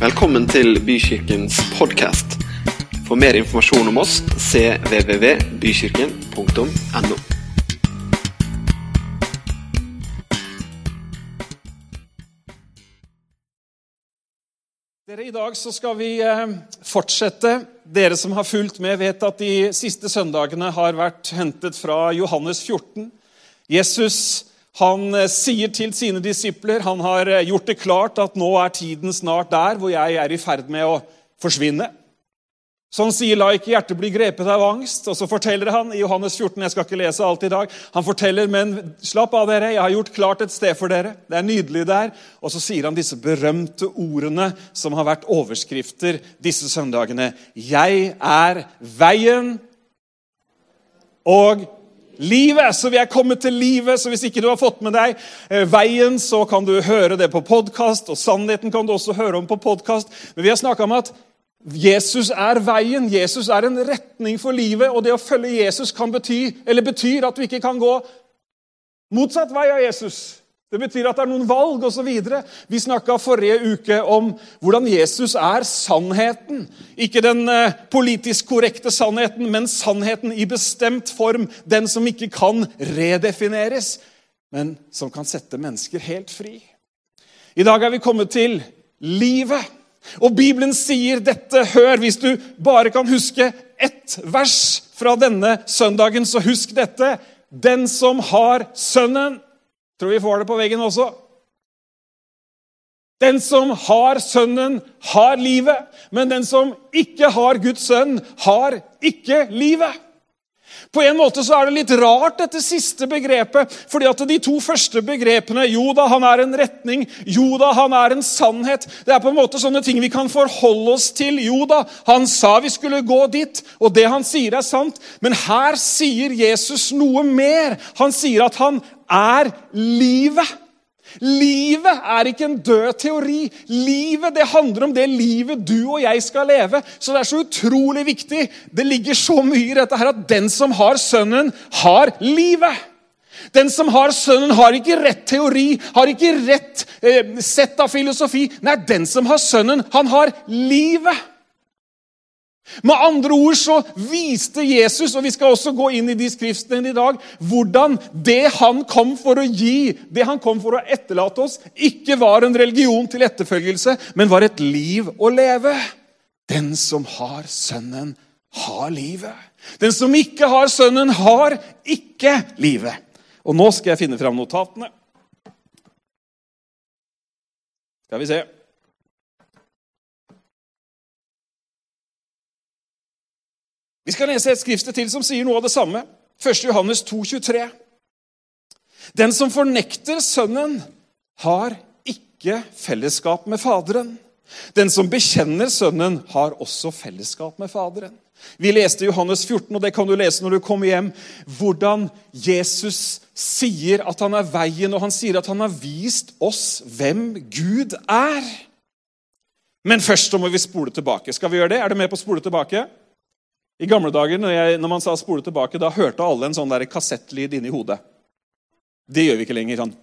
Velkommen til Bykirkens podkast. For mer informasjon om oss cvvvbykirken.no. Dere, I dag så skal vi eh, fortsette. Dere som har fulgt med, vet at de siste søndagene har vært hentet fra Johannes 14. Jesus han eh, sier til sine disipler han har eh, gjort det klart at nå er tiden snart der hvor jeg er i ferd med å forsvinne. Så han sier, 'La ikke hjertet bli grepet av angst'. Og så forteller han i Johannes 14 Jeg skal ikke lese alt i dag. Han forteller, 'Men slapp av, dere. Jeg har gjort klart et sted for dere.' Det er nydelig der. Og så sier han disse berømte ordene som har vært overskrifter disse søndagene. 'Jeg er veien og livet'. Så vi er kommet til livet. Så hvis ikke du har fått med deg eh, veien, så kan du høre det på podkast. Og sannheten kan du også høre om på podkast. Men vi har snakka om at Jesus er veien, Jesus er en retning for livet. Og det å følge Jesus kan bety, eller betyr at du ikke kan gå motsatt vei av Jesus. Det betyr at det er noen valg osv. Vi snakka forrige uke om hvordan Jesus er sannheten. Ikke den eh, politisk korrekte sannheten, men sannheten i bestemt form. Den som ikke kan redefineres, men som kan sette mennesker helt fri. I dag er vi kommet til livet. Og Bibelen sier dette. Hør, hvis du bare kan huske ett vers fra denne søndagen, så husk dette. Den som har Sønnen Tror vi får det på veggen også. Den som har Sønnen, har livet. Men den som ikke har Guds sønn, har ikke livet. På en måte så er det litt rart, dette siste begrepet. fordi at de to første begrepene Jo da, han er en retning. Jo da, han er en sannhet. Det er på en måte sånne ting vi kan forholde oss til. Jo da, han sa vi skulle gå dit, og det han sier, er sant. Men her sier Jesus noe mer. Han sier at han er livet. Livet er ikke en død teori. Livet det handler om det livet du og jeg skal leve. Så det er så utrolig viktig. Det ligger så mye i dette her at den som har Sønnen, har livet. Den som har Sønnen, har ikke rett teori, har ikke rett eh, sett av filosofi. Nei, den som har Sønnen, han har livet. Med andre ord så viste Jesus, og vi skal også gå inn i de skriftene i dag, hvordan det han kom for å gi, det han kom for å etterlate oss, ikke var en religion til etterfølgelse, men var et liv å leve. Den som har Sønnen, har livet. Den som ikke har Sønnen, har ikke livet. Og nå skal jeg finne fram notatene. Skal vi se. Vi skal lese et skriftsted til som sier noe av det samme. 1. Johannes 2, 23. Den som fornekter Sønnen, har ikke fellesskap med Faderen. Den som bekjenner Sønnen, har også fellesskap med Faderen. Vi leste Johannes 14, og det kan du lese når du kommer hjem, hvordan Jesus sier at han er veien, og han sier at han har vist oss hvem Gud er. Men først må vi spole tilbake. Skal vi gjøre det? Er du med på å spole tilbake? I gamle dager når, jeg, når, man sa 'spole tilbake', da hørte alle en sånn der kassettlyd inni hodet. Det gjør vi ikke lenger. sånn.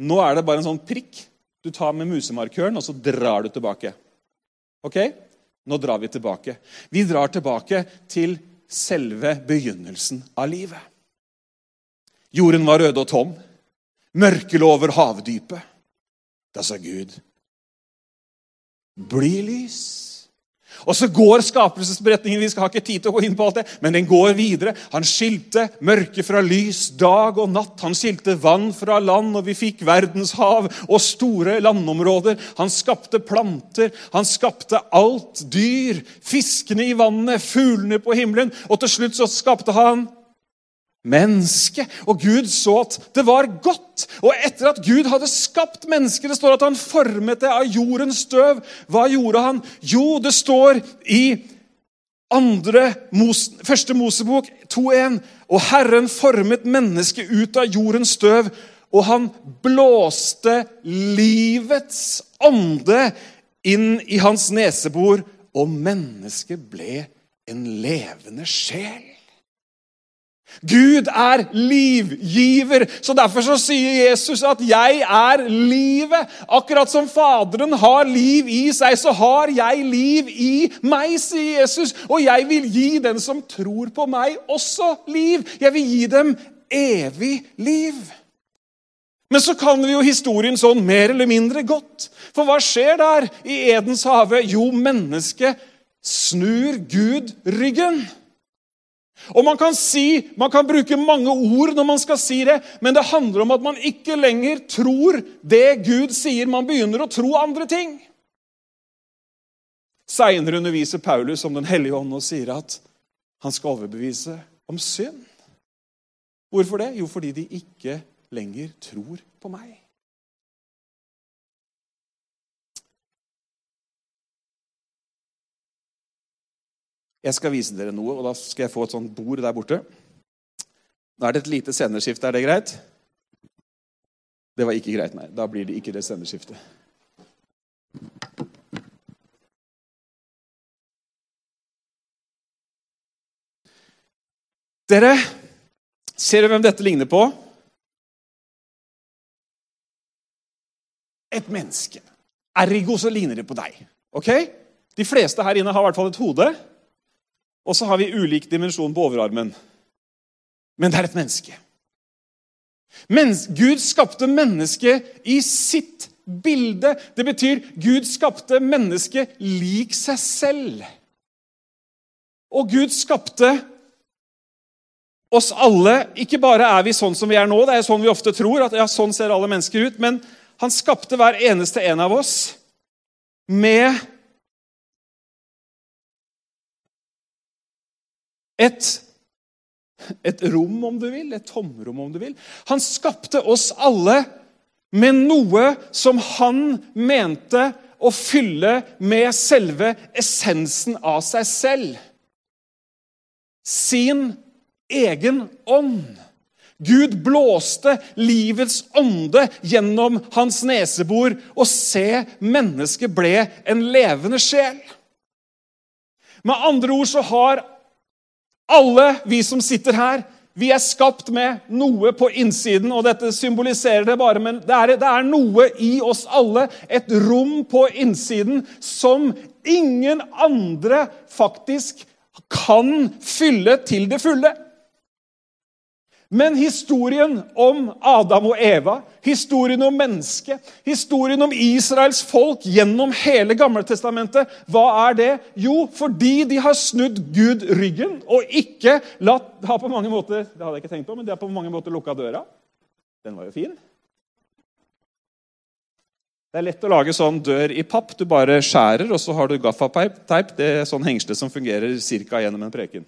Nå er det bare en sånn prikk du tar med musemarkøren, og så drar du tilbake. Ok? Nå drar vi tilbake. Vi drar tilbake til selve begynnelsen av livet. Jorden var rød og tom. Mørket lå over havdypet. Da sa Gud bli lys. Og så går skapelsesberetningen. Vi skal ha ikke tid til å gå inn på alt det, men den går videre. Han skilte mørke fra lys, dag og natt. Han skilte vann fra land, og vi fikk verdenshav og store landområder. Han skapte planter, han skapte alt. Dyr, fiskene i vannet, fuglene på himmelen. Og til slutt så skapte han menneske. Og Gud så at det var godt. Og etter at Gud hadde skapt mennesket, det står at han formet det av jordens støv. Hva gjorde han? Jo, det står i andre, første Mosebok 2.1. Og Herren formet mennesket ut av jordens støv, og han blåste livets ånde inn i hans nesebor, og mennesket ble en levende sjel. Gud er livgiver. Så Derfor så sier Jesus at 'jeg er livet'. Akkurat som Faderen har liv i seg, så har jeg liv i meg, sier Jesus. Og jeg vil gi den som tror på meg, også liv. Jeg vil gi dem evig liv. Men så kan vi jo historien sånn mer eller mindre godt. For hva skjer der i Edens hage? Jo, mennesket snur Gud ryggen. Og Man kan si, man kan bruke mange ord når man skal si det, men det handler om at man ikke lenger tror det Gud sier. Man begynner å tro andre ting. Seinere underviser Paulus om Den hellige ånd og sier at han skal overbevise om synd. Hvorfor det? Jo, fordi de ikke lenger tror på meg. Jeg skal vise dere noe, og da skal jeg få et sånt bord der borte. Nå er det et lite sceneskifte. Er det greit? Det var ikke greit, nei. Da blir det ikke det sceneskiftet. Dere, ser dere hvem dette ligner på? Et menneske. Ergo så ligner det på deg. Ok? De fleste her inne har i hvert fall et hode. Og så har vi ulik dimensjon på overarmen. Men det er et menneske. Mens Gud skapte mennesket i sitt bilde. Det betyr Gud skapte mennesket lik seg selv. Og Gud skapte oss alle. Ikke bare er vi sånn som vi er nå, det er sånn vi ofte tror, at ja, sånn ser alle mennesker ut, men han skapte hver eneste en av oss med et, et rom, om du vil, et tomrom, om du vil. Han skapte oss alle med noe som han mente å fylle med selve essensen av seg selv. Sin egen ånd. Gud blåste livets ånde gjennom hans nesebor, og se, mennesket ble en levende sjel. Med andre ord så har alle vi som sitter her, vi er skapt med noe på innsiden, og dette symboliserer det bare, men det er, det er noe i oss alle, et rom på innsiden, som ingen andre faktisk kan fylle til det fulle. Men historien om Adam og Eva, historien om mennesket, historien om Israels folk gjennom hele Gamletestamentet, hva er det? Jo, fordi de har snudd Gud ryggen og ikke latt har på mange måter, Det hadde jeg ikke tenkt på, men de har på mange måter lukka døra. Den var jo fin. Det er lett å lage sånn dør i papp. Du bare skjærer, og så har du gaffateip. Det er sånn hengsle som fungerer ca. gjennom en preken.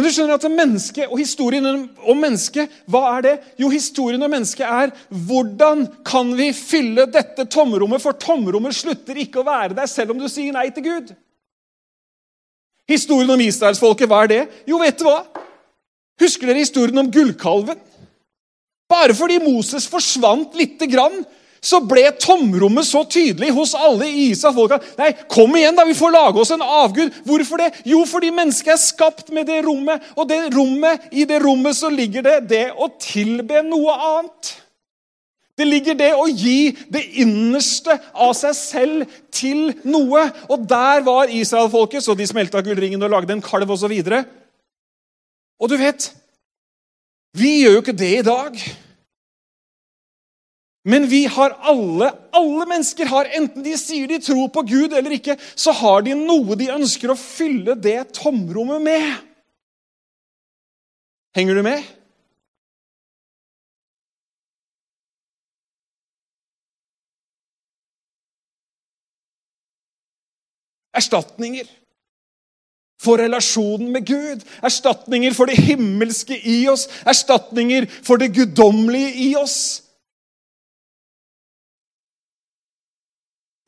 Men du skjønner at mennesket og historien om mennesket, hva er det? Jo, historien om mennesket er hvordan kan vi fylle dette tomrommet? For tomrommet slutter ikke å være der selv om du sier nei til Gud. Historien om israelsfolket, hva er det? Jo, vet du hva? Husker dere historien om gullkalven? Bare fordi Moses forsvant lite grann, så ble tomrommet så tydelig hos alle i Israel. Nei, kom igjen, da! Vi får lage oss en avgud. Hvorfor det? Jo, fordi mennesket er skapt med det rommet. Og det rommet, i det rommet så ligger det det å tilbe noe annet. Det ligger det å gi det innerste av seg selv til noe. Og der var Israelfolket, så de smelta gullringen og lagde en kalv osv. Og, så og du vet, vi gjør jo ikke det i dag. Men vi har alle, alle mennesker har, enten de sier de tror på Gud eller ikke, så har de noe de ønsker å fylle det tomrommet med. Henger du med? Erstatninger for relasjonen med Gud. Erstatninger for det himmelske i oss. Erstatninger for det guddommelige i oss.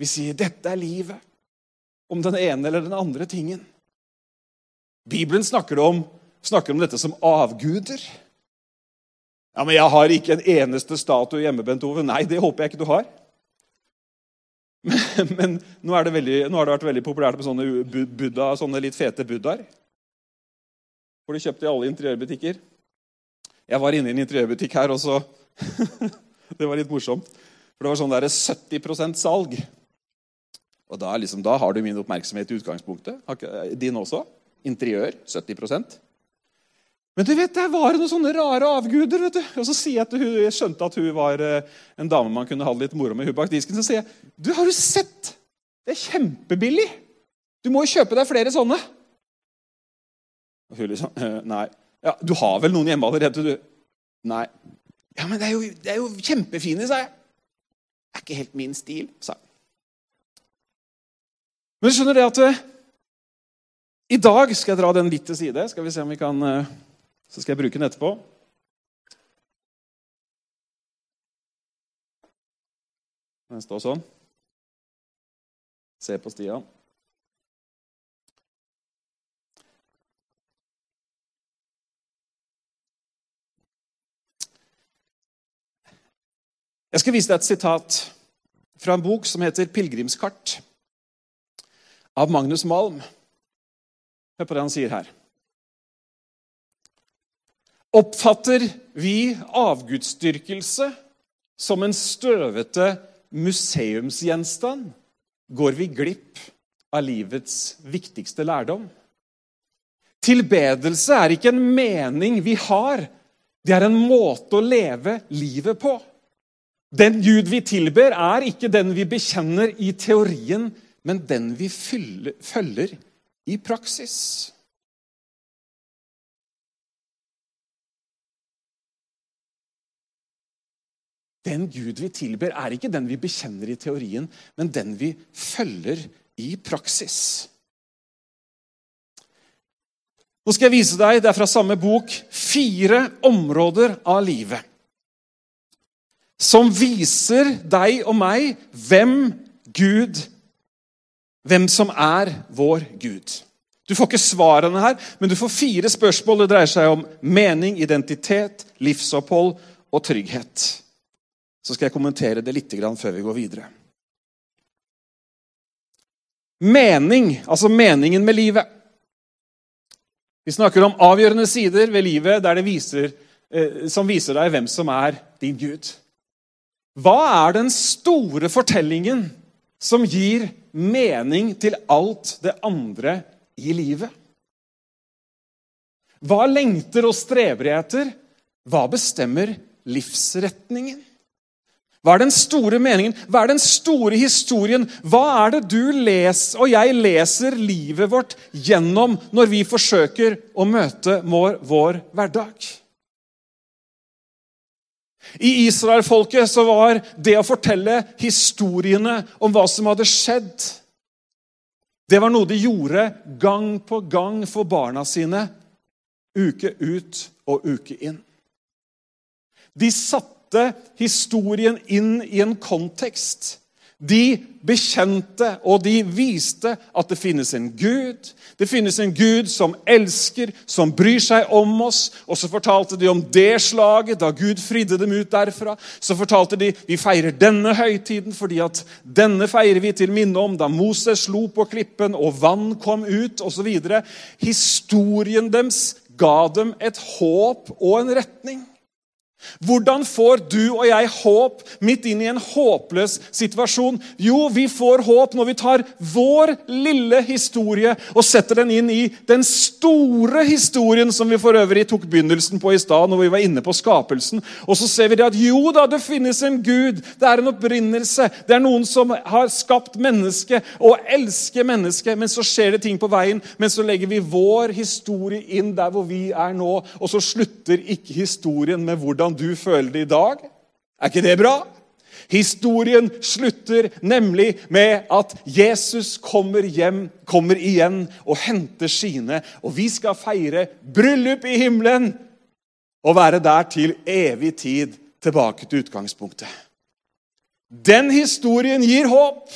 Vi sier 'dette er livet', om den ene eller den andre tingen. Bibelen snakker om, snakker om dette som avguder. Ja, men 'Jeg har ikke en eneste statue hjemme, Bent Ove.' Nei, det håper jeg ikke du har. Men, men nå, veldig, nå, har det vært veldig populært med sånne buddha, sånne litt fete buddhaer. For du kjøpte i alle interiørbutikker. Jeg var inne i en interiørbutikk her, og så Det var litt morsomt. For det var sånn der 70% salg. Og da, liksom, da, har du min oppmerksomhet i utgangspunktet. Din også. Interiør 70% Men du vet, der var det noen sånne rare avguder. vet du. Og så sier Jeg til hun, jeg skjønte at hun var eh, en dame man kunne ha litt moro med. hun bak disken, Så sier jeg du, har du sett? Det er kjempebillig. Du må jo kjøpe deg flere sånne. Og hun liksom «Eh, Nei. Ja, Du har vel noen hjemme allerede? du? Nei. Ja, men det er jo, det er jo kjempefine, sa jeg. Det er ikke helt min stil, sa jeg. Men du skjønner det at uh, I dag skal jeg dra den litt til side. Skal vi se om vi kan uh, Så skal jeg bruke den etterpå. Den står sånn. Se på Stian. Jeg skal vise deg et sitat fra en bok som heter 'Pilegrimskart' av Magnus Malm. Hør på det han sier her. Oppfatter vi avgudsdyrkelse som en støvete museumsgjenstand, går vi glipp av livets viktigste lærdom. Tilbedelse er ikke en mening vi har, det er en måte å leve livet på. Den Gud vi tilber, er ikke den vi bekjenner i teorien, men den vi følger i praksis. Den Gud vi tilber, er ikke den vi bekjenner i teorien, men den vi følger i praksis. Nå skal jeg vise deg, det er fra samme bok, fire områder av livet som viser deg og meg hvem Gud Hvem som er vår Gud. Du får ikke svarene her, men du får fire spørsmål. Det dreier seg om mening, identitet, livsopphold og trygghet. Så skal jeg kommentere det litt før vi går videre. Mening, altså meningen med livet. Vi snakker om avgjørende sider ved livet viser, eh, som viser deg hvem som er din Gud. Hva er den store fortellingen som gir mening til alt det andre i livet? Hva lengter og streber jeg etter? Hva bestemmer livsretningen? Hva er den store meningen? Hva er den store historien? Hva er det du leser, og jeg leser livet vårt gjennom når vi forsøker å møte vår, vår hverdag? I israelfolket så var det å fortelle historiene om hva som hadde skjedd, det var noe de gjorde gang på gang for barna sine, uke ut og uke inn. De satte historien inn i en kontekst. De bekjente og de viste at det finnes en Gud. Det finnes en Gud som elsker, som bryr seg om oss. Og så fortalte de om det slaget da Gud fridde dem ut derfra. Så fortalte de vi feirer denne høytiden fordi at denne feirer vi til minne om da Moses slo på klippen og vann kom ut osv. Historien deres ga dem et håp og en retning. Hvordan får du og jeg håp midt inn i en håpløs situasjon? Jo, vi får håp når vi tar vår lille historie og setter den inn i den store historien som vi for øvrig tok begynnelsen på i stad, når vi var inne på skapelsen. Og så ser vi det at jo da, det finnes en Gud. Det er en opprinnelse. Det er noen som har skapt mennesket og elsker mennesket. Men så skjer det ting på veien, men så legger vi vår historie inn der hvor vi er nå, og så slutter ikke historien med hvordan hvordan du føler det i dag. Er ikke det bra? Historien slutter nemlig med at Jesus kommer hjem, kommer igjen og henter sine. Og vi skal feire bryllup i himmelen og være der til evig tid, tilbake til utgangspunktet. Den historien gir håp.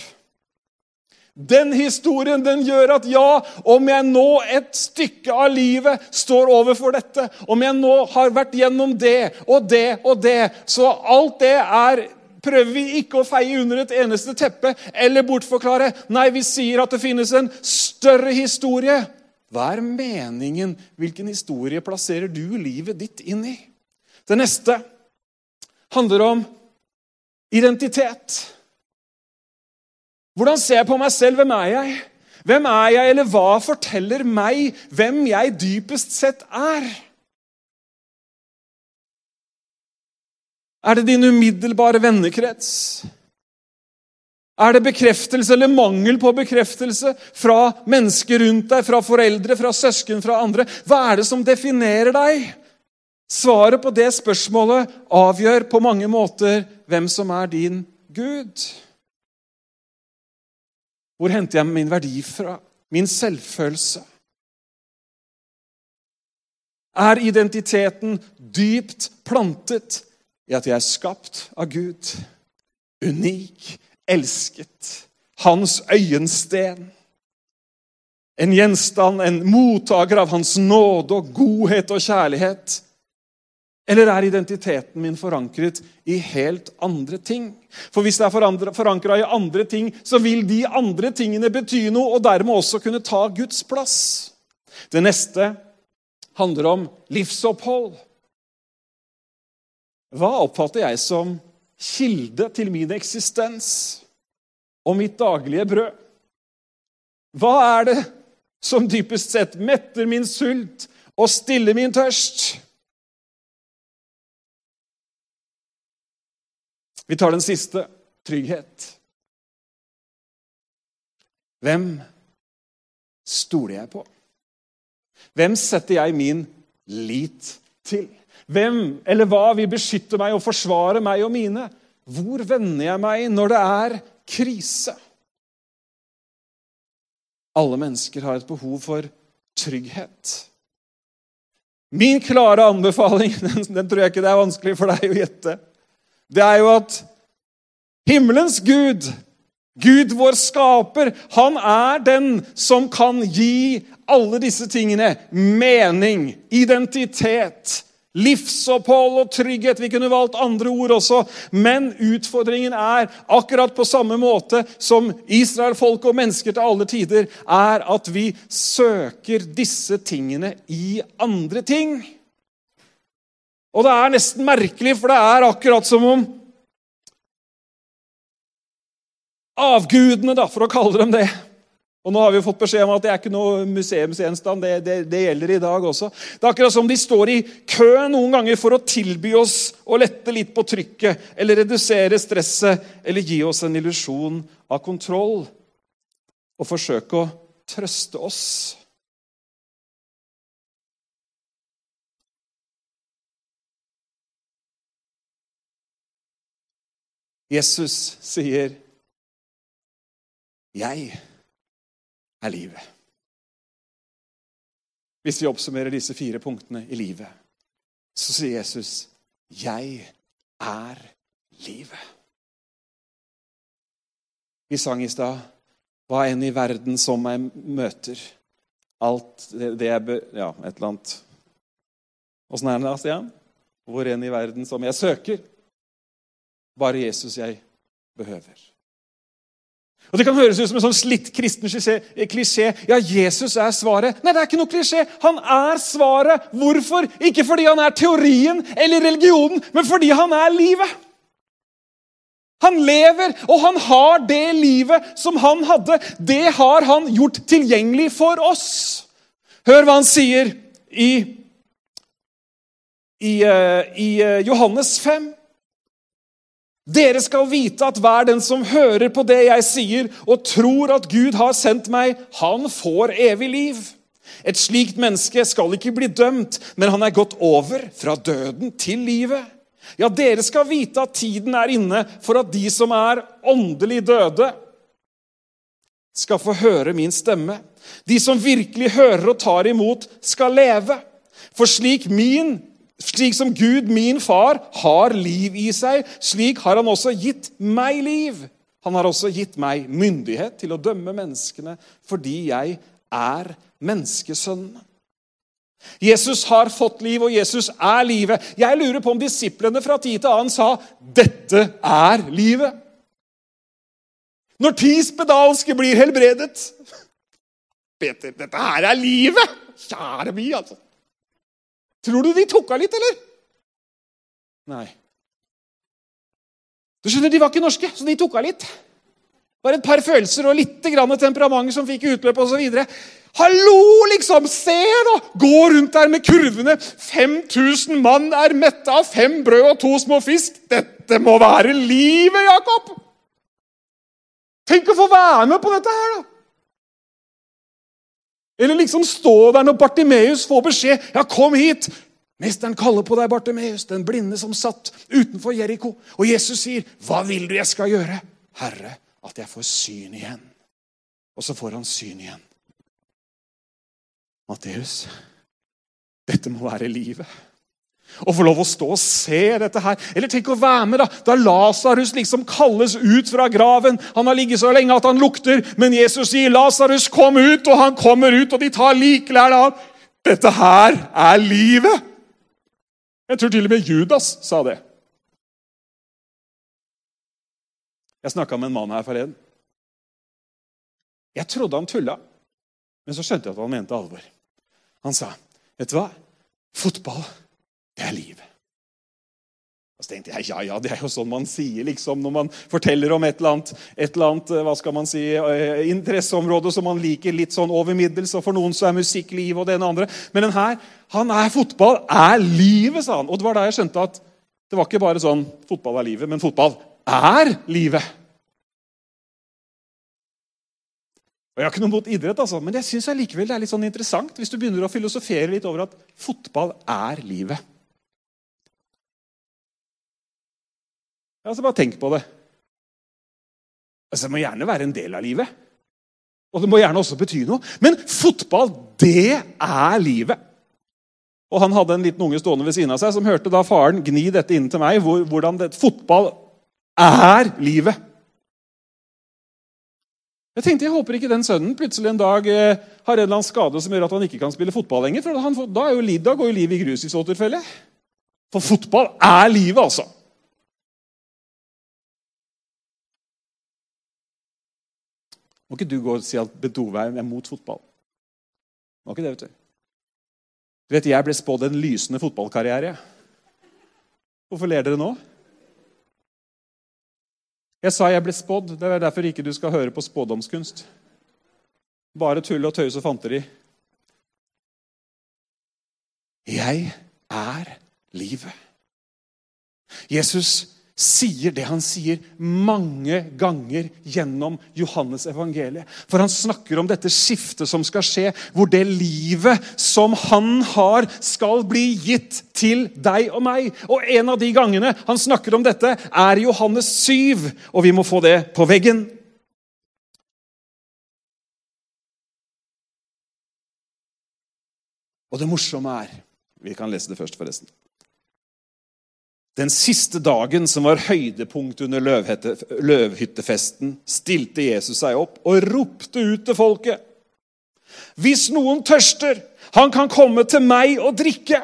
Den historien den gjør at ja, om jeg nå et stykke av livet står overfor dette, om jeg nå har vært gjennom det og det og det, så alt det er prøver vi ikke å feie under et eneste teppe eller bortforklare. Nei, vi sier at det finnes en større historie Hva er meningen? Hvilken historie plasserer du livet ditt inn i? Det neste handler om identitet. Hvordan ser jeg på meg selv? Hvem er jeg? Hvem er jeg, eller hva forteller meg hvem jeg dypest sett er? Er det din umiddelbare vennekrets? Er det bekreftelse eller mangel på bekreftelse fra mennesker rundt deg, fra foreldre, fra søsken, fra andre? Hva er det som definerer deg? Svaret på det spørsmålet avgjør på mange måter hvem som er din Gud. Hvor henter jeg min verdi fra? Min selvfølelse? Er identiteten dypt plantet i at jeg er skapt av Gud? Unik, elsket, hans øyensten. En gjenstand, en mottaker av hans nåde og godhet og kjærlighet. Eller er identiteten min forankret i helt andre ting? For hvis det er forankra i andre ting, så vil de andre tingene bety noe, og dermed også kunne ta Guds plass. Det neste handler om livsopphold. Hva oppfatter jeg som kilde til min eksistens og mitt daglige brød? Hva er det som dypest sett metter min sult og stiller min tørst? Vi tar den siste trygghet. Hvem stoler jeg på? Hvem setter jeg min lit til? Hvem eller hva vil beskytte meg og forsvare meg og mine? Hvor vender jeg meg når det er krise? Alle mennesker har et behov for trygghet. Min klare anbefaling den, tror jeg ikke det er vanskelig for deg å gjette det er jo at himmelens Gud, Gud vår skaper, han er den som kan gi alle disse tingene mening, identitet, livsopphold og trygghet. Vi kunne valgt andre ord også, men utfordringen er, akkurat på samme måte som Israel-folk og mennesker til alle tider, er at vi søker disse tingene i andre ting. Og det er nesten merkelig, for det er akkurat som om avgudene, da, for å kalle dem det og nå har vi fått beskjed om at det er ikke noe museumsgjenstand. Det, det, det, gjelder i dag også. Det er akkurat som de står i kø noen ganger for å tilby oss å lette litt på trykket eller redusere stresset eller gi oss en illusjon av kontroll og forsøke å trøste oss. Jesus sier, 'Jeg er livet'. Hvis vi oppsummerer disse fire punktene i livet, så sier Jesus, 'Jeg er livet'. Vi sang i stad, 'Hva enn i verden som jeg møter'. Alt det jeg bør Ja, et eller annet. Åssen er det da, Stian? Hvor enn i verden som jeg søker. Bare Jesus jeg behøver. Og Det kan høres ut som en sånn slitt kristen klisjé. Ja, Jesus er svaret. Nei, det er ikke noe klisjé. Han er svaret. Hvorfor? Ikke fordi han er teorien eller religionen, men fordi han er livet. Han lever, og han har det livet som han hadde. Det har han gjort tilgjengelig for oss. Hør hva han sier i, i, eh, i eh, Johannes 5. Dere skal vite at hver den som hører på det jeg sier, og tror at Gud har sendt meg, han får evig liv. Et slikt menneske skal ikke bli dømt, men han er gått over fra døden til livet. Ja, dere skal vite at tiden er inne for at de som er åndelig døde, skal få høre min stemme. De som virkelig hører og tar imot, skal leve. For slik min slik som Gud, min far, har liv i seg, slik har han også gitt meg liv. Han har også gitt meg myndighet til å dømme menneskene fordi jeg er menneskesønnen. Jesus har fått liv, og Jesus er livet. Jeg lurer på om disiplene fra tid til annen sa 'Dette er livet'. Når ti spedalske blir helbredet, Peter, dette her er livet! Kjære mi, altså. Tror du de tok av litt, eller? Nei. Du skjønner, De var ikke norske, så de tok av litt. Bare et par følelser og litt temperament som fikk utløp osv. Hallo, liksom! Se, da! Gå rundt der med kurvene. 5000 mann er mette av fem brød og to små fisk. Dette må være livet, Jakob! Tenk å få være med på dette her, da! Eller liksom stå der når Bartimeus får beskjed. Ja, kom hit! Mesteren kaller på deg, Bartimeus, den blinde som satt utenfor Jeriko. Og Jesus sier, 'Hva vil du jeg skal gjøre?' 'Herre, at jeg får syn igjen.' Og så får han syn igjen. Matteus, dette må være livet. Å få lov å stå og se dette her. Eller tenk å være med da da Lasarus liksom kalles ut fra graven. Han har ligget så lenge at han lukter, men Jesus sier, 'Lasarus, kom ut!' Og han kommer ut, og de tar liklærne av. Dette her er livet! Jeg tror til og med Judas sa det. Jeg snakka med en mann her forleden. Jeg trodde han tulla, men så skjønte jeg at han mente alvor. Han sa, 'Vet du hva? Fotball det er liv. Og så tenkte jeg ja, ja, det er jo sånn man sier liksom, når man forteller om et eller annet, et eller annet hva skal man si, eh, interesseområde som man liker litt sånn over middels. og For noen så er musikk liv, og det ene og andre. Men den her, han er fotball er livet, sa han. Og det var da jeg skjønte at det var ikke bare sånn fotball er livet, men fotball er livet. Og Jeg har ikke noe mot idrett, altså, men jeg syns likevel det er litt sånn interessant hvis du begynner å filosofere litt over at fotball er livet. Altså, Bare tenk på det. Altså, det må gjerne være en del av livet. Og det må gjerne også bety noe. Men fotball, det er livet. Og Han hadde en liten unge stående ved siden av seg som hørte da faren gni dette inn til meg. Hvor, hvordan det, fotball er livet. Jeg tenkte, jeg håper ikke den sønnen plutselig en dag eh, har en eller annen skade som gjør at han ikke kan spille fotball lenger. for han, Da, jo, da går jo livet i grus i så tilfelle. For fotball er livet, altså. Må ikke du gå og si at Bedovheim er mot fotball. Må ikke det, vet du. Du vet, Jeg ble spådd en lysende fotballkarriere. Hvorfor ler dere nå? Jeg sa jeg ble spådd. Det er derfor ikke du skal høre på spådomskunst. Bare tull og tøys og fanteri. Jeg er livet. Jesus sier det han sier mange ganger gjennom Johannes evangeliet. For han snakker om dette skiftet som skal skje, hvor det livet som han har, skal bli gitt til deg og meg. Og En av de gangene han snakker om dette, er Johannes 7, og vi må få det på veggen. Og det morsomme er Vi kan lese det først, forresten. Den siste dagen, som var høydepunkt under løvhyttefesten, stilte Jesus seg opp og ropte ut til folket. Hvis noen tørster, han kan komme til meg og drikke.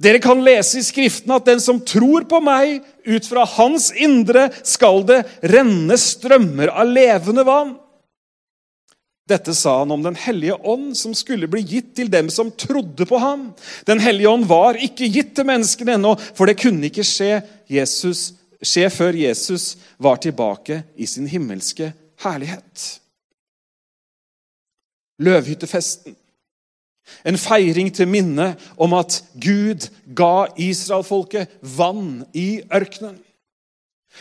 Dere kan lese i Skriften at den som tror på meg, ut fra hans indre skal det renne strømmer av levende vann. Dette sa han om Den hellige ånd, som skulle bli gitt til dem som trodde på ham. Den hellige ånd var ikke gitt til menneskene ennå, for det kunne ikke skje, Jesus, skje før Jesus var tilbake i sin himmelske herlighet. Løvhyttefesten. En feiring til minne om at Gud ga israelfolket vann i ørkenen.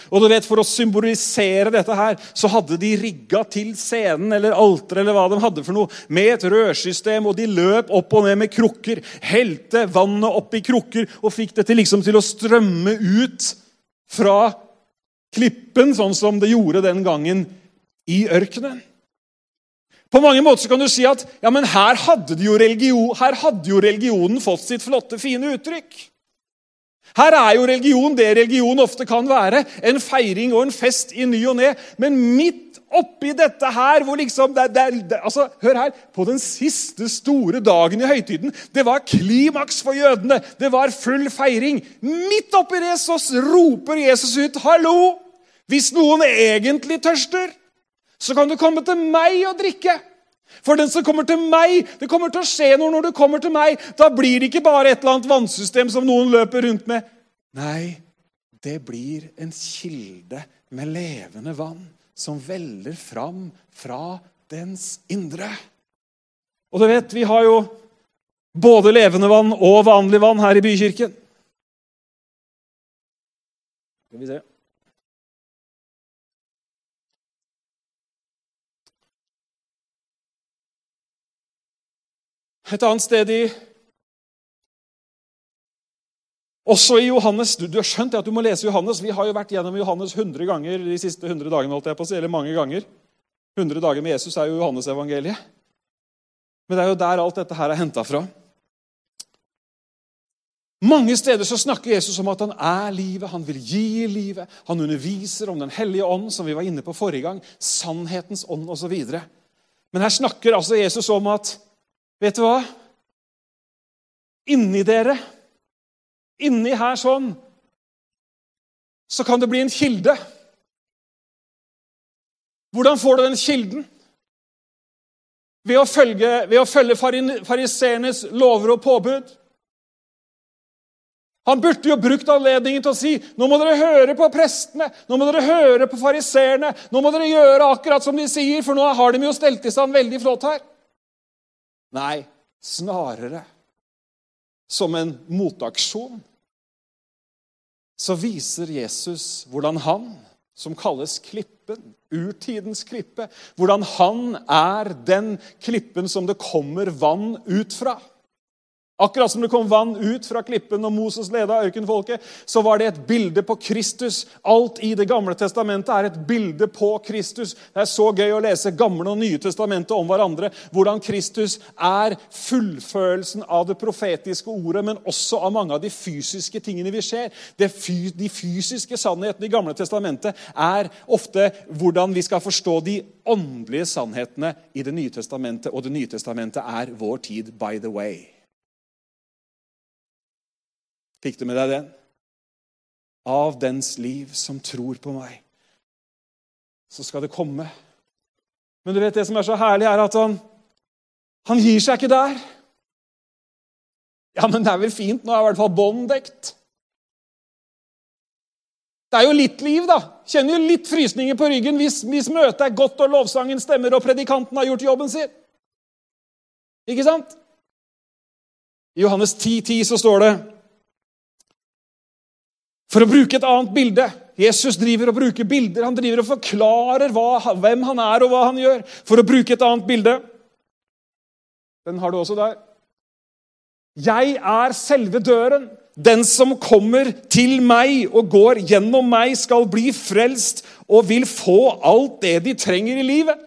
Og du vet, For å symbolisere dette her, så hadde de rigga til scenen eller alteret eller hva de hadde for noe, med et rørsystem, og de løp opp og ned med krukker. Helte vannet opp i krukker og fikk det til, liksom, til å strømme ut fra klippen, sånn som det gjorde den gangen i ørkenen. På mange måter så kan du si at ja, men her hadde, jo religion, her hadde jo religionen fått sitt flotte, fine uttrykk. Her er jo religion det religion ofte kan være. En feiring og en fest i ny og ne. Men midt oppi dette her hvor liksom det, det, det, altså, Hør her. På den siste store dagen i høytiden. Det var klimaks for jødene. Det var full feiring. Midt oppi det så roper Jesus ut, 'Hallo! Hvis noen egentlig tørster, så kan du komme til meg og drikke.' For den som kommer til meg Det kommer til å skje noe når du kommer til meg. Da blir det ikke bare et eller annet vannsystem som noen løper rundt med. Nei, det blir en kilde med levende vann som veller fram fra dens indre. Og du vet, vi har jo både levende vann og vanlig vann her i bykirken. Skal vi se. Et annet sted i Også i Johannes. Du, du har skjønt at du må lese Johannes. Vi har jo vært gjennom Johannes 100 ganger de siste 100 dagene. holdt jeg på å si, eller mange ganger. 100 dager med Jesus er jo Johannes-evangeliet. Men det er jo der alt dette her er henta fra. Mange steder så snakker Jesus om at han er livet, han vil gi livet. Han underviser om Den hellige ånd, som vi var inne på forrige gang. Sannhetens ånd osv. Men her snakker altså Jesus om at Vet du hva? Inni dere, inni her sånn, så kan det bli en kilde. Hvordan får du den kilden? Ved å følge, ved følge fariseernes lover og påbud. Han burde jo brukt anledningen til å si nå må dere høre på prestene, nå må dere høre på fariseerne, nå må dere gjøre akkurat som de sier, for nå har de jo stelt i stand veldig flott her. Nei, snarere som en motaksjon så viser Jesus hvordan han, som kalles klippen, urtidens klippe, hvordan han er den klippen som det kommer vann ut fra. Akkurat som det kom vann ut fra klippen når Moses leda øykenfolket, så var det et bilde på Kristus. Alt i Det gamle testamentet er et bilde på Kristus. Det er så gøy å lese Gamle og Nye testamentet om hverandre. Hvordan Kristus er fullfølelsen av det profetiske ordet, men også av mange av de fysiske tingene vi ser. de fysiske sannhetene i Gamle testamentet er ofte hvordan vi skal forstå de åndelige sannhetene i Det nye testamentet. Og Det nye testamentet er vår tid, by the way. Fikk du med deg den? Av dens liv som tror på meg, så skal det komme. Men du vet det som er så herlig, er at han, han gir seg ikke der. Ja, men det er vel fint. Nå er i hvert fall bånd dekt. Det er jo litt liv, da. Kjenner jo litt frysninger på ryggen hvis, hvis møtet er godt og lovsangen stemmer og predikanten har gjort jobben sin. Ikke sant? I Johannes 10,10 10 så står det for å bruke et annet bilde Jesus driver og bruker bilder. Han driver og forklarer hva, hvem han er, og hva han gjør. For å bruke et annet bilde Den har du også der. Jeg er selve døren. Den som kommer til meg og går gjennom meg, skal bli frelst og vil få alt det de trenger i livet.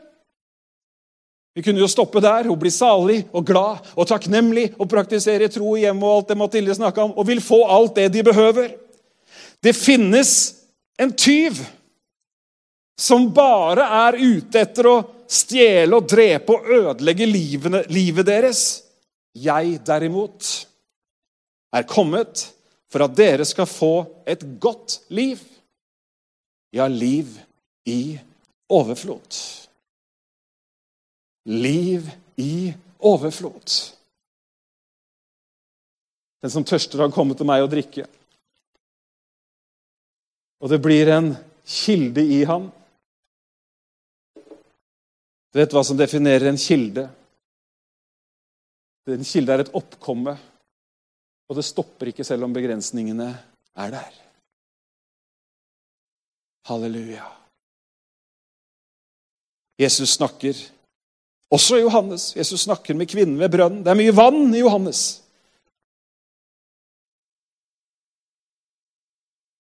Vi kunne jo stoppe der og bli salig og glad og takknemlig og praktisere tro i hjemmet og alt det Mathilde snakka om, og vil få alt det de behøver. Det finnes en tyv som bare er ute etter å stjele og drepe og ødelegge livene, livet deres. Jeg derimot er kommet for at dere skal få et godt liv. Ja, liv i overflod. Liv i overflod. Den som tørster, har kommet til meg å drikke. Og det blir en kilde i ham. Du vet hva som definerer en kilde? En kilde er et oppkomme, og det stopper ikke selv om begrensningene er der. Halleluja. Jesus snakker, også Johannes. Jesus snakker med kvinnen ved brønnen. Det er mye vann i Johannes.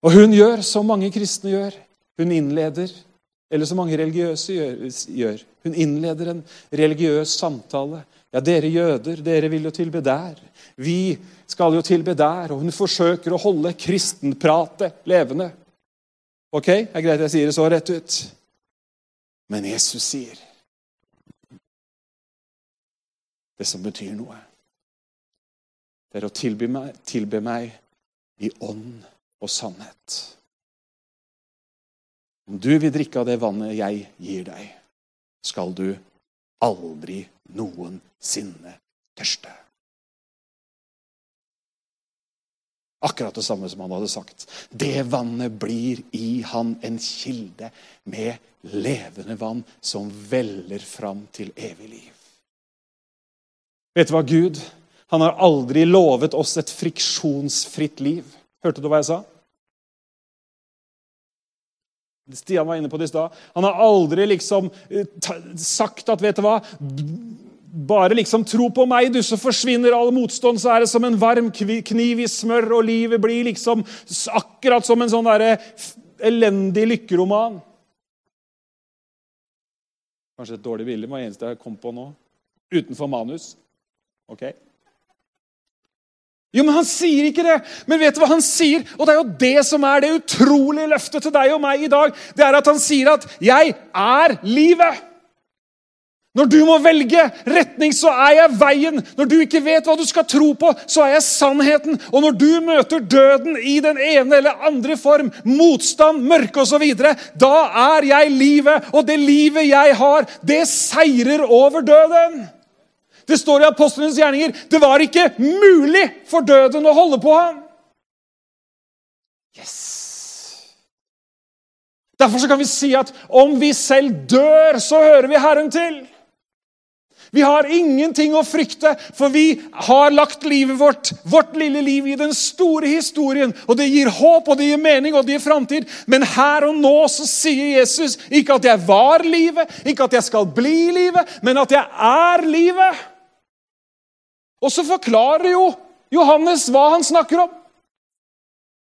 Og hun gjør som mange kristne gjør. Hun innleder, eller som mange religiøse gjør. Hun innleder en religiøs samtale. Ja, dere jøder, dere vil jo tilbe der. Vi skal jo tilbe der. Og hun forsøker å holde kristenpratet levende. Ok, det er greit jeg sier det så rett ut. Men Jesus sier det som betyr noe. Det er å tilbe meg, tilbe meg i ånd og sannhet. Om du vil drikke av det vannet jeg gir deg, skal du aldri noensinne tørste. Akkurat det samme som han hadde sagt. Det vannet blir i han en kilde med levende vann som veller fram til evig liv. Vet du hva, Gud? Han har aldri lovet oss et friksjonsfritt liv. Hørte du hva jeg sa? Stian var inne på det i stad. Han har aldri liksom eh, sagt at vet du hva, bare liksom tro på meg, du, så forsvinner all motstand. Så er det som en varm kniv i smør, og livet blir liksom akkurat som en sånn der elendig lykkeroman. Kanskje et dårlig bilde, var det eneste jeg kom på nå. Utenfor manus. Ok? Jo, men Han sier ikke det. Men vet du hva han sier? Og Det er jo det som er det utrolige løftet til deg og meg i dag. Det er at han sier at 'jeg er livet'. Når du må velge retning, så er jeg veien. Når du ikke vet hva du skal tro på, så er jeg sannheten. Og når du møter døden i den ene eller andre form, motstand, mørke osv., da er jeg livet. Og det livet jeg har, det seirer over døden. Det står i apostlenes gjerninger det var ikke mulig for døden å holde på ham. Yes! Derfor kan vi si at om vi selv dør, så hører vi Herren til. Vi har ingenting å frykte, for vi har lagt livet vårt, vårt lille liv, i den store historien. Og det gir håp, og det gir mening, og det gir framtid. Men her og nå så sier Jesus ikke at jeg var livet, ikke at jeg skal bli livet, men at jeg er livet. Og så forklarer jo Johannes hva han snakker om.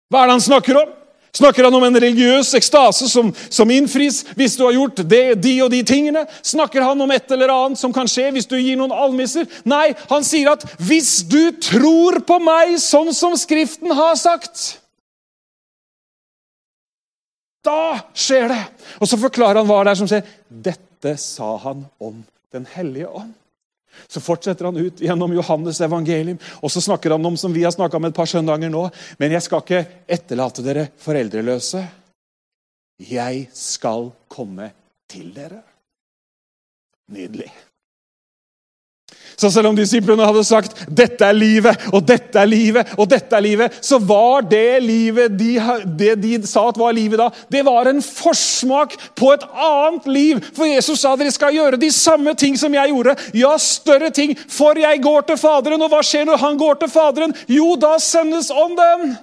Hva er det han snakker om? Snakker han om en religiøs ekstase som, som, innfris hvis du har gjort det, de og de tingene? Snakker han om et eller annet som kan skje hvis du gir noen almisser? Nei, han sier at hvis du tror på meg sånn som Skriften har sagt Da skjer det! Og så forklarer han hva det er som skjer. Dette sa han om Den hellige ånd. Så fortsetter han ut gjennom Johannes evangelium, og så snakker han om som vi har snakka om et par søndager nå. Men jeg skal ikke etterlate dere foreldreløse. Jeg skal komme til dere. Nydelig. Så selv om disiplene hadde sagt 'dette er livet', og 'dette er livet', og 'dette er livet', så var det livet de, det de sa at var livet da, det var en forsmak på et annet liv. For Jesus sa dere skal gjøre de samme ting som jeg gjorde. Ja, større ting, for jeg går til Faderen. Og hva skjer når han går til Faderen? Jo, da sendes Ånden.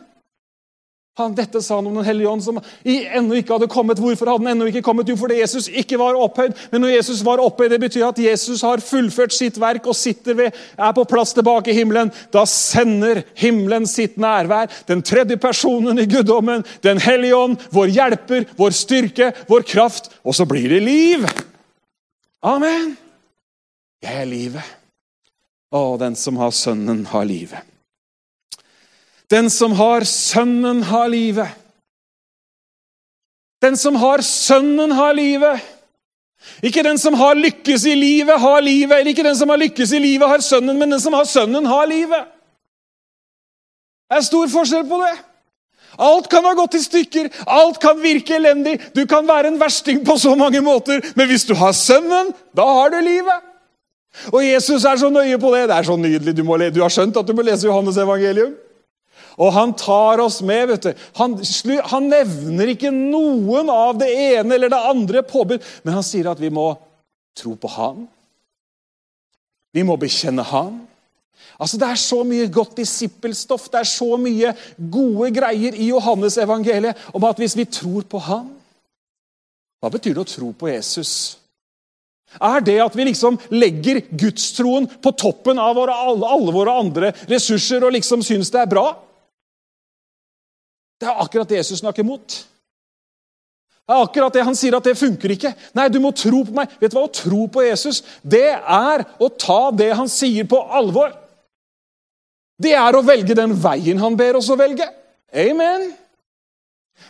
Han, dette sa han om Den hellige ånd, som ennå ikke hadde kommet. Hvorfor hadde den ennå ikke kommet? Jo, fordi Jesus ikke var opphøyd. Men når Jesus var opphøyd, det betyr at Jesus har fullført sitt verk og sitter ved, er på plass tilbake i himmelen. Da sender himmelen sitt nærvær. Den tredje personen i guddommen, Den hellige ånd, vår hjelper, vår styrke, vår kraft. Og så blir det liv. Amen. Jeg er livet. Å, den som har Sønnen, har livet. Den som har Sønnen, har livet. Den som har Sønnen, har livet. Ikke den som har lykkes i livet, har livet. Eller ikke den som har lykkes i livet, har Sønnen, men den som har Sønnen, har livet. Det er stor forskjell på det. Alt kan ha gått i stykker, alt kan virke elendig. Du kan være en versting på så mange måter, men hvis du har Sønnen, da har du livet. Og Jesus er så nøye på det. Det er så nydelig. Du, må, du har skjønt at du må lese Johannes evangelium? Og han tar oss med. vet du. Han, han, nevner ikke noen av det ene eller det andre påbud, men han sier at vi må tro på ham. Vi må bekjenne ham. Altså, Det er så mye godt disippelstoff, det er så mye gode greier i Johannes evangeliet om at hvis vi tror på ham Hva betyr det å tro på Jesus? Er det at vi liksom legger gudstroen på toppen av våre, alle, alle våre andre ressurser og liksom syns det er bra? Det er akkurat det Jesus snakker mot. Det er akkurat det Han sier at det funker ikke. Nei, du må tro på meg. Vet du hva? Å tro på Jesus, det er å ta det han sier, på alvor. Det er å velge den veien han ber oss å velge. Amen.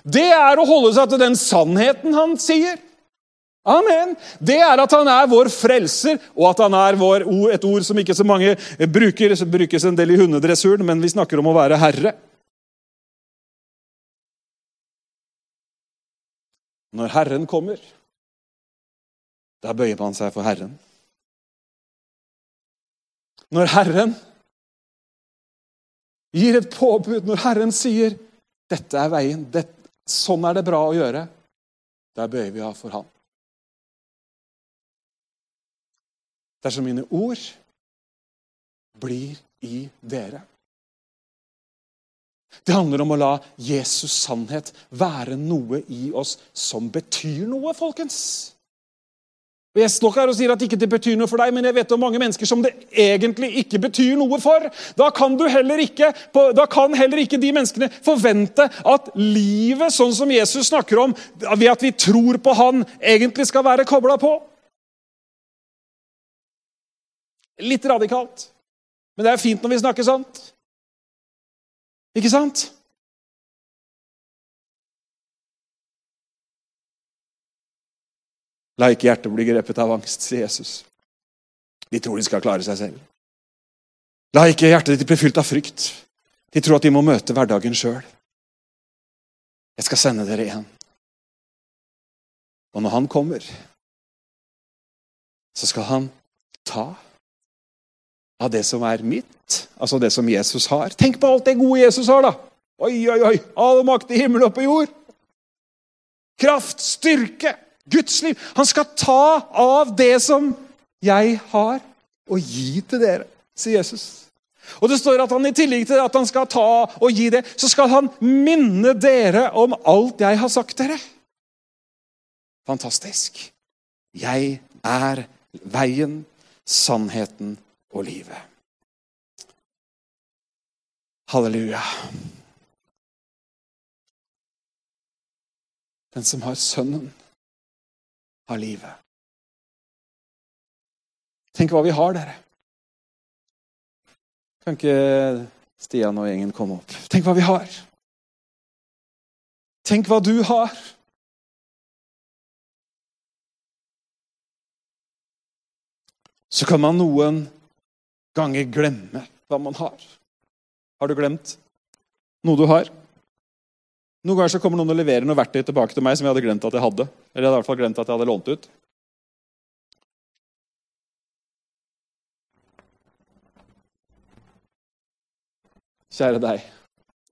Det er å holde seg til den sannheten han sier. Amen. Det er at han er vår frelser, og at han er vår, et ord som ikke så mange bruker. som brukes en del i hundedressuren, men vi snakker om å være herre. Når Herren kommer, da bøyer man seg for Herren. Når Herren gir et påbud, når Herren sier 'Dette er veien', det, sånn er det bra å gjøre, der bøyer vi av for Han. Dersom mine ord blir i dere. Det handler om å la Jesus' sannhet være noe i oss som betyr noe, folkens. Og Jeg står her og sier at ikke det betyr noe for deg, men jeg vet om mange mennesker som det egentlig ikke betyr noe for. Da kan, ikke, da kan heller ikke de menneskene forvente at livet, sånn som Jesus snakker om, ved at vi tror på Han, egentlig skal være kobla på. Litt radikalt. Men det er fint når vi snakker sant. Ikke sant? La ikke hjertet bli grepet av angst, sier Jesus. De tror de skal klare seg selv. La ikke hjertet ditt bli fylt av frykt. De tror at de må møte hverdagen sjøl. Jeg skal sende dere igjen. Og når han kommer, så skal han ta av det som er mitt, altså det som Jesus har. Tenk på alt det gode Jesus har, da! Oi, oi, oi! All makt i himmel og på jord. Kraft, styrke, Guds liv. Han skal ta av det som jeg har, og gi til dere, sier Jesus. Og det står at han i tillegg til at han skal ta og gi det, så skal han minne dere om alt jeg har sagt dere. Fantastisk. Jeg er veien, sannheten og livet. Halleluja. Den som har Sønnen, har livet. Tenk hva vi har, dere. Kan ikke Stian og gjengen komme opp? Tenk hva vi har. Tenk hva du har. Så kan man noen ganger glemme hva man har. Har du glemt noe du har? Noen ganger så kommer noen og leverer noe verktøy tilbake til meg som jeg hadde glemt at jeg hadde. Eller jeg hadde i hvert fall glemt at jeg hadde lånt ut. Kjære deg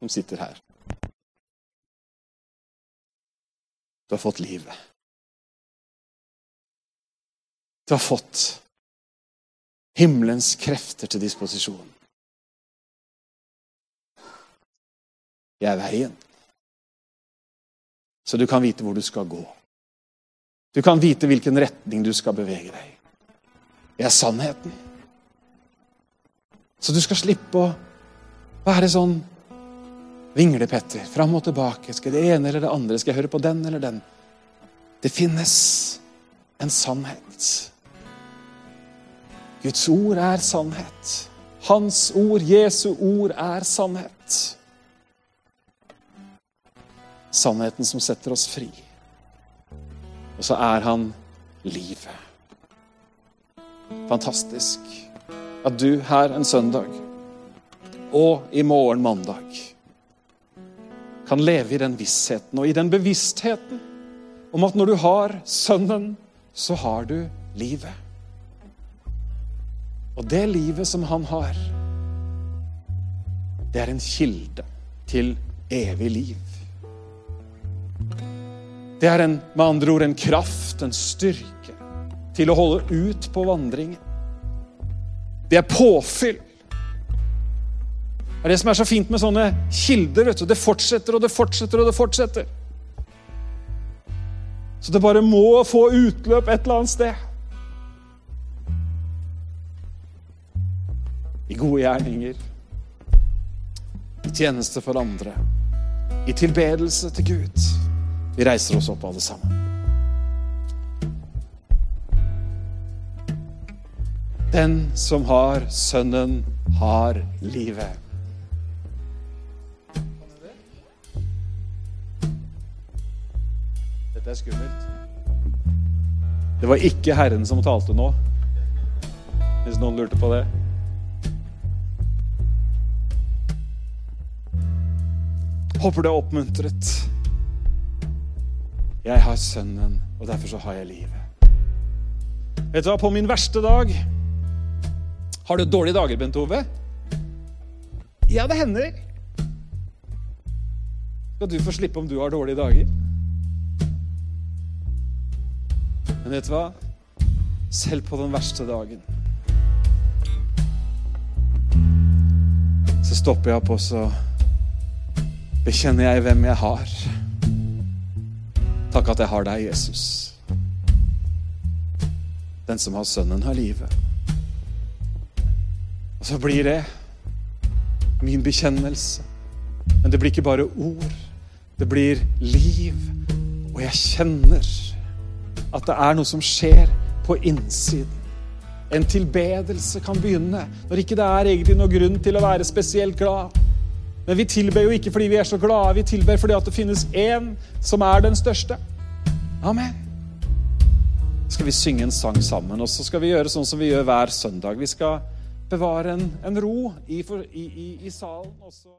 som sitter her. Du har fått livet. Du har fått himmelens krefter til disposisjon. Jeg er veien så du kan vite hvor du skal gå. Du kan vite hvilken retning du skal bevege deg. Det er sannheten. Så du skal slippe å være sånn vinglepetter fram og tilbake. Skal det ene eller det andre? Skal jeg høre på den eller den? Det finnes en sannhet. Guds ord er sannhet. Hans ord, Jesu ord, er sannhet sannheten som setter oss fri. Og så er han livet. Fantastisk at du her en søndag og i morgen mandag kan leve i den vissheten og i den bevisstheten om at når du har Sønnen, så har du livet. Og det livet som han har, det er en kilde til evig liv. Det er en, med andre ord en kraft, en styrke, til å holde ut på vandringen. Det er påfyll. Det er det som er så fint med sånne kilder. vet du. Det fortsetter og det fortsetter og det fortsetter. Så det bare må få utløp et eller annet sted. I gode gjerninger, i tjeneste for andre, i tilbedelse til Gud. Vi reiser oss opp, alle sammen. Den som har Sønnen, har livet. Dette er skummelt. Det var ikke Herren som talte nå, hvis noen lurte på det. Håper du er oppmuntret. Jeg har Sønnen, og derfor så har jeg livet. Vet du hva, på min verste dag Har du dårlige dager, Bent Ove? Ja, det hender. Skal du få slippe om du har dårlige dager? Men vet du hva? Selv på den verste dagen så stopper jeg opp, og så bekjenner jeg hvem jeg har. Takk at jeg har deg, Jesus. Den som har Sønnen, har livet. Og så blir det min bekjennelse. Men det blir ikke bare ord. Det blir liv. Og jeg kjenner at det er noe som skjer på innsiden. En tilbedelse kan begynne når ikke det er egentlig noen grunn til å være spesielt glad. Men vi tilber jo ikke fordi vi er så glade, vi tilber fordi at det finnes én som er den største. Amen. Skal vi synge en sang sammen, og så skal vi gjøre sånn som vi gjør hver søndag. Vi skal bevare en, en ro i, i, i, i salen. Også.